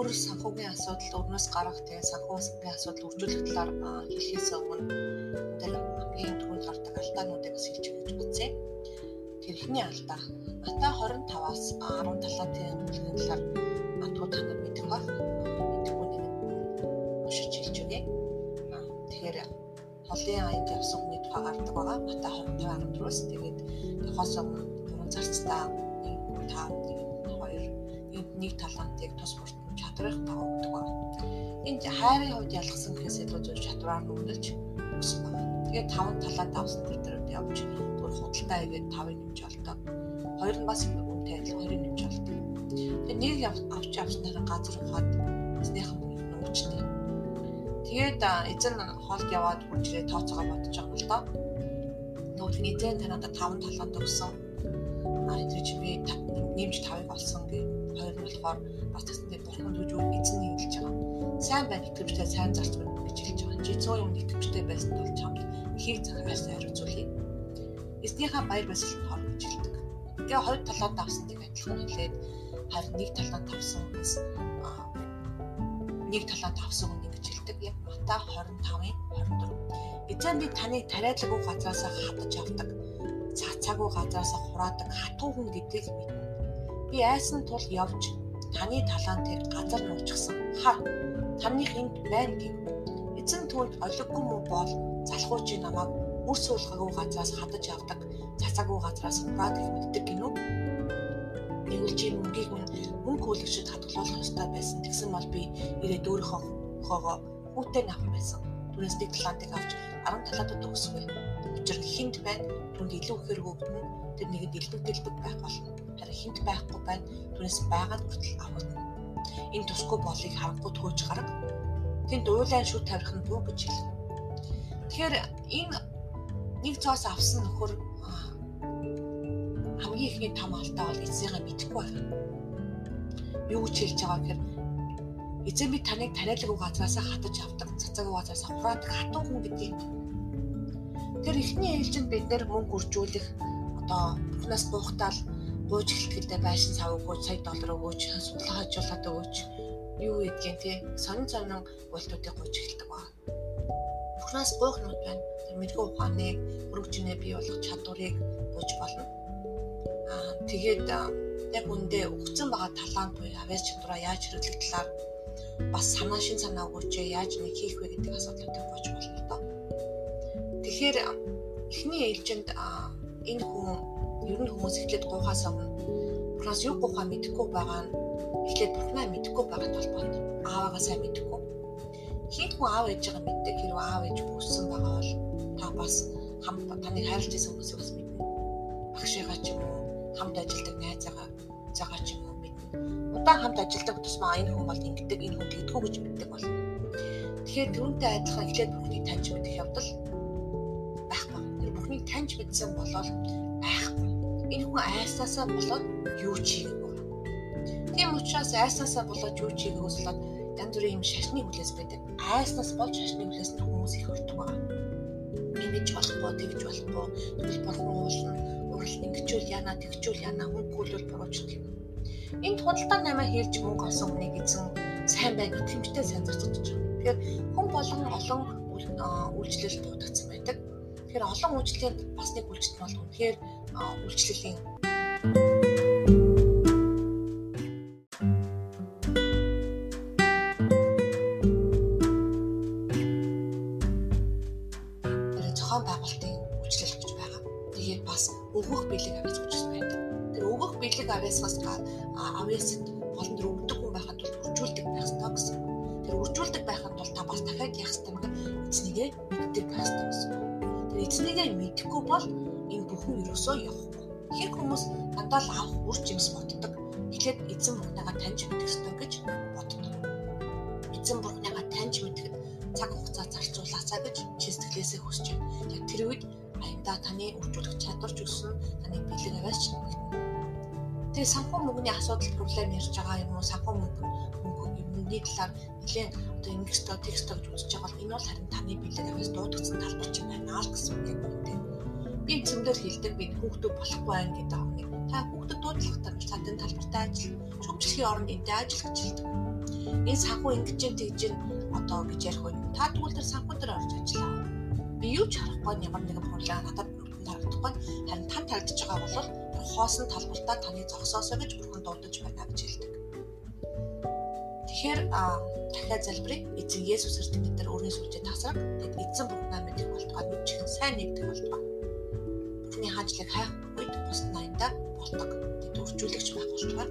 өөр санхүүгийн асуудал өрнөөс гарах тэгээ санхүүгийн асуудал үржүүлэх талаар хэлхээс өмнө тэр хамгийн түрүүнд гардаг алдаануудыг бас хэлж өгч үзье. Тэр ихний алдаа. Ата 25-аас 10 талаатын бүлгийн талаар матгуу та нар мэдэх баг. Мэдхгүй нэг уншиж хэлж өгье. Тэгэхээр холын аянд явсан хүний тухай гардаг байгаа. Мата 25 14-өөс тэгээд тохоос өмнө дөрөв зарцтай 1 5 1 2 нэг талантыг тус бүрт чадрын тав өгдөг байна. Энд хайрын хувьд ялгсан гэхээс илүү зөв чадвараар нүүнэлж өгсөн байна. Тэгээд таван талаа давсан төр төрөд явж түр худалдаа игээд тавыг нэмж олдог. Хоёр нь бас үнэтэй адил хоёрыг нэмж олдог. Тэгээд нэг авч авснараа газар ухаад эзнийхэн нөөчтэй. Тэгээд эзэн хоолд яваад үржирээ тооцоогоо бодож байгаа л доо. Нөгөө эзэн танада таван талаанд өгсөн. А энэ чи би нэмж тавыг олсон гэх хоёр нь болохоор бас тэсэндээ бурхан гэж үг эзэн хэлж байгаа. Сайн байна итгэвчтэй сайн зарц байна гэж хэлж байгаа. Чи 100 юм итгэвчтэй байсан бол чамд ихийг захиас хариуцуулъя. Эзнийхээ баяр баясгаланд хор гэж хэлдэг. Тэгээ хоёр талаад авсантыг адилхан хэлээд харин нэг талаад тавсан хүнээс нэг талаад тавсан хүн гэж хэлдэг. Яг Матай 25-ын 24. Эзэн би таныг тариалаагүй газраас хатаж авдаг. Цацаагүй газраас хураадаг хатуу хүн гэдгийг мэднэ. Би айсан тул явж таны талаантыг газар нуучсан. Хар таны энд байна гэв. Эзэн түнд олиггүй мө бол залхууч намайг үр суулгаагүй газраас хадаж авдаг. Цацаагүй газраас хураад их мэддэг гинүү. Нэгэл чи мөнгийг минь мөнгө хүлэгчд хадгалуулах ёстой байсан. Тэгсэн бол би ирээд өөрийнхөө хоогоо хүүтэй авах байсан. Түүнээс нэг талаантыг авч 10 талаатад өгсөв. Учир хинт байна. Түнд илүү ихээр өгдөн тэр нэгэд дэлбэг дэлбэг байх болно. Харин хинт байхгүй байна. Түүнээс байгаад хүртэл авах. Энэ тусгүй болыг харахгүй төөж гараг. Тэнд уулайн шүд тавих нь бүү гэж хэлнэ. Тэгэхээр энэ нэг цоос авсан нөхөр хамгийн ихний том алдаа бол эцсийгээ мэдэхгүй байна. Юу гэж хэлж байгаа гэхээр эзэн би таныг тариалаагүй газраас хатаж авдаг, цацаагүй газраас хураадаг хатуу хүн гэдэг юм. Тэр ихний ээлжинд бид нэр мөнгө үржүүлэх одоо бүхнээс буухтаал гууж эхлэхдээ байшин сав өгөөч, сая доллар өгөөч, судалгаа хажуулаад өгөөч юу гэдгийг тий сонин сонин үйлдэлүүдийг гууж эхэлдэг ба. Бүхнээс буухнууд байна. Тэр мэдгүй ухааныг өргөжнээ бий болгох чадварыг гууж болно. Аа тэгээд яг үндэ өгцөн байгаа талант буюу авяас чадвараа яаж хэрэглэх талаар бас санаа шин санаа өгөөч яаж нэг хийх вэ гэдэг асуудлуудыг гооч болно л доо. Тэгэхээр эхний ээлжинд энэ хүн ер нь хүмүүс эхлээд гуйхаас өмнө Бурханаас юу гуйхаа мэдэхгүй байгаа нь эхлээд Бурханаа мэдэхгүй байгаа толгойд ааваагаа сайн мэдэхгүй. Хин хүн аав ээж байгаа мэддэг хэрэг аав ээж үссэн байгаа бол та бас хамт таныг хайрлаж байсан хүмүүсийг бас мэднэ. Багшигаа ч юм уу хамт ажилладаг найзаагаа заагаа ч юм уу мэднэ. Удаан хамт ажилладаг тусмаа энэ хүн бол ингэдэг энэ хүн тэгдэггүй гэж мэддэг бол. Тэгэхээр түүнтэй адилхан эхлээд Бурханыг таньж мэдэх явдал. Тэр Бурханыг таньж мэдсэн болол байхгүй. Энэ хүн айсаасаа болоод юу ч хийгээгүй байна. Тийм учраас айсаасаа болоод юу ч хийгээгөөс болоод янз бүрийн юм шашны хүлээс байдаг. Айснаас болж шашны хүлээс нь хүмүүс их өртөг байна. Ингэж болохгүй, тэгж болохгүй, тэгвэл болгон уулна, урал ингэчүүл яана, тэгчүүл яана, хүн гүйлүүл буруучдаг юм. Энд худалдаа намаа хэлж мөнгө олсон хүнийг эзэн сайн байг итгэмжтэй сайн зарцуулж байгаа. Тэгэхээр хүн болгон олон үйлчлэл дуудагдсан байдаг. Тэгэхээр олон үйлчлэлийн бас нэг үйлчлэл бол үнэхээр үйлчлэлийн зохион байгуулалтын үйлчлэл гэж байгаа. Тэгээд бас өгөх бэлэг авьяас гэж байдаг. Тэр өгөх бэлэг авьяасаас авьяасд болон төр өгдөг хүн байхад бол үржүүлдэг байх ёстой гэсэн. Тэр үржүүлдэг байхад бол та бас дахиад яах ёстой юм эзнийгээ мэддэг байх ёстой гэсэн. Эзнийгээ мэдэхгүй бол энэ бүхэн ерөөсөө явахгүй. Ихэнх хүмүүс дандаа л авах үр жимс боддог. Эхлээд эзэн бурхнагаа таньж мэдэх ёстой гэж боддог. Эзэн бурхнагаа таньж мэдэхэд цаг хугацаа зарцуулаасаа гэж чи сэтгэлээсээ хүсэж байна. Яг тэр үед аяндаа таны үржүүлэх чадварч өссөн таны бэлэг аваач нэмэгдэнэ. Тэгээ санхүү мөнгөний асуудал проблем ярьж байгаа юм уу? Санхүү мөнгө мөнгөний талаар нэлээд одоо инвестор текстор гэж үзэж байгаа бол энэ бол харин таны бэлэг аваас дуудагдсан талбар ч юм байна л гэсэн үг юм тийм. Би зөндөл хэлдэг би хүүхдүүд болохгүй байх гэдэг юм. Та хүүхдэд дуудлахтаа та энэ талбартаа ажил. Чүг хөгжлөхийн оронд энтэй ажиллаж хэлдэг. Энэ санхүү ингэж юм тэгж одоо гэж ярих үед та тэгвэл тэр санхүү дээр орж ажиллаа. Би юу ч харахгүй ямар нэгэн проблем надад харагдахгүй харин тань тарагдж байгаа бол хоосон талбартаа таны зогсоосоо гэж бурхан дуудаж байна гэж хэлдэг. Тэгэхээр дахиад залбирая. Эзэн Есүс Христосийн нэрээр өөрийн сүлжээ тасраг. Тэгэд эзэн бурхнаа мэдэх болтугай мэдчихэн сайн нэгдэх болтугай. Бурхны хаажлыг хайх үед бус найдаа болдог. Тэд үржүүлэгч байх. Амен.